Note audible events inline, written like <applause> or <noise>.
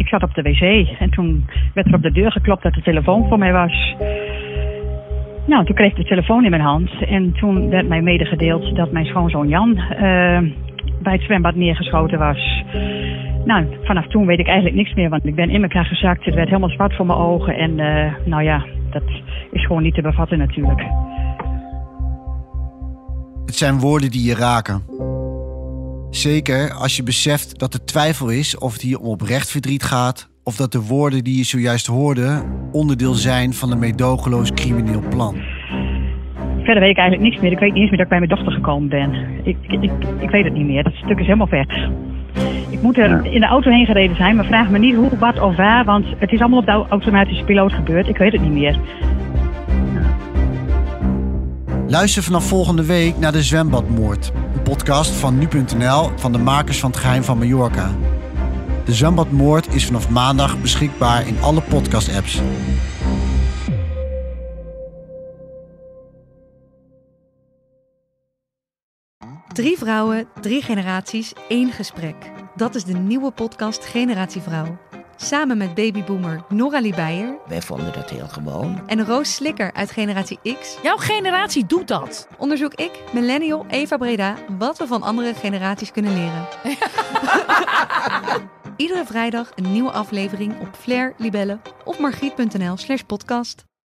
Ik zat op de wc en toen werd er op de deur geklopt dat de telefoon voor mij was. Nou, toen kreeg ik de telefoon in mijn hand en toen werd mij medegedeeld dat mijn schoonzoon Jan eh, bij het zwembad neergeschoten was. Nou, vanaf toen weet ik eigenlijk niks meer, want ik ben in elkaar gezakt. Het werd helemaal zwart voor mijn ogen en eh, nou ja, dat is gewoon niet te bevatten natuurlijk. Het zijn woorden die je raken. Zeker als je beseft dat er twijfel is of het hier om oprecht verdriet gaat, of dat de woorden die je zojuist hoorde onderdeel zijn van een meedogenloos crimineel plan. Verder weet ik eigenlijk niks meer. Ik weet niet eens meer dat ik bij mijn dochter gekomen ben. Ik, ik, ik, ik weet het niet meer. Dat stuk is helemaal weg. Ik moet er in de auto heen gereden zijn, maar vraag me niet hoe, wat of waar, want het is allemaal op de au- automatische piloot gebeurd. Ik weet het niet meer. Luister vanaf volgende week naar de Zwembadmoord, een podcast van nu.nl van de makers van het geheim van Mallorca. De Zwembadmoord is vanaf maandag beschikbaar in alle podcast-apps. Drie vrouwen, drie generaties, één gesprek. Dat is de nieuwe podcast Generatie Vrouw. Samen met babyboomer Noralie Beijer Wij vonden dat heel gewoon. en Roos Slikker uit Generatie X Jouw generatie doet dat. onderzoek ik, millennial Eva Breda, wat we van andere generaties kunnen leren. <laughs> Iedere vrijdag een nieuwe aflevering op Flair, Libelle of margriet.nl slash podcast.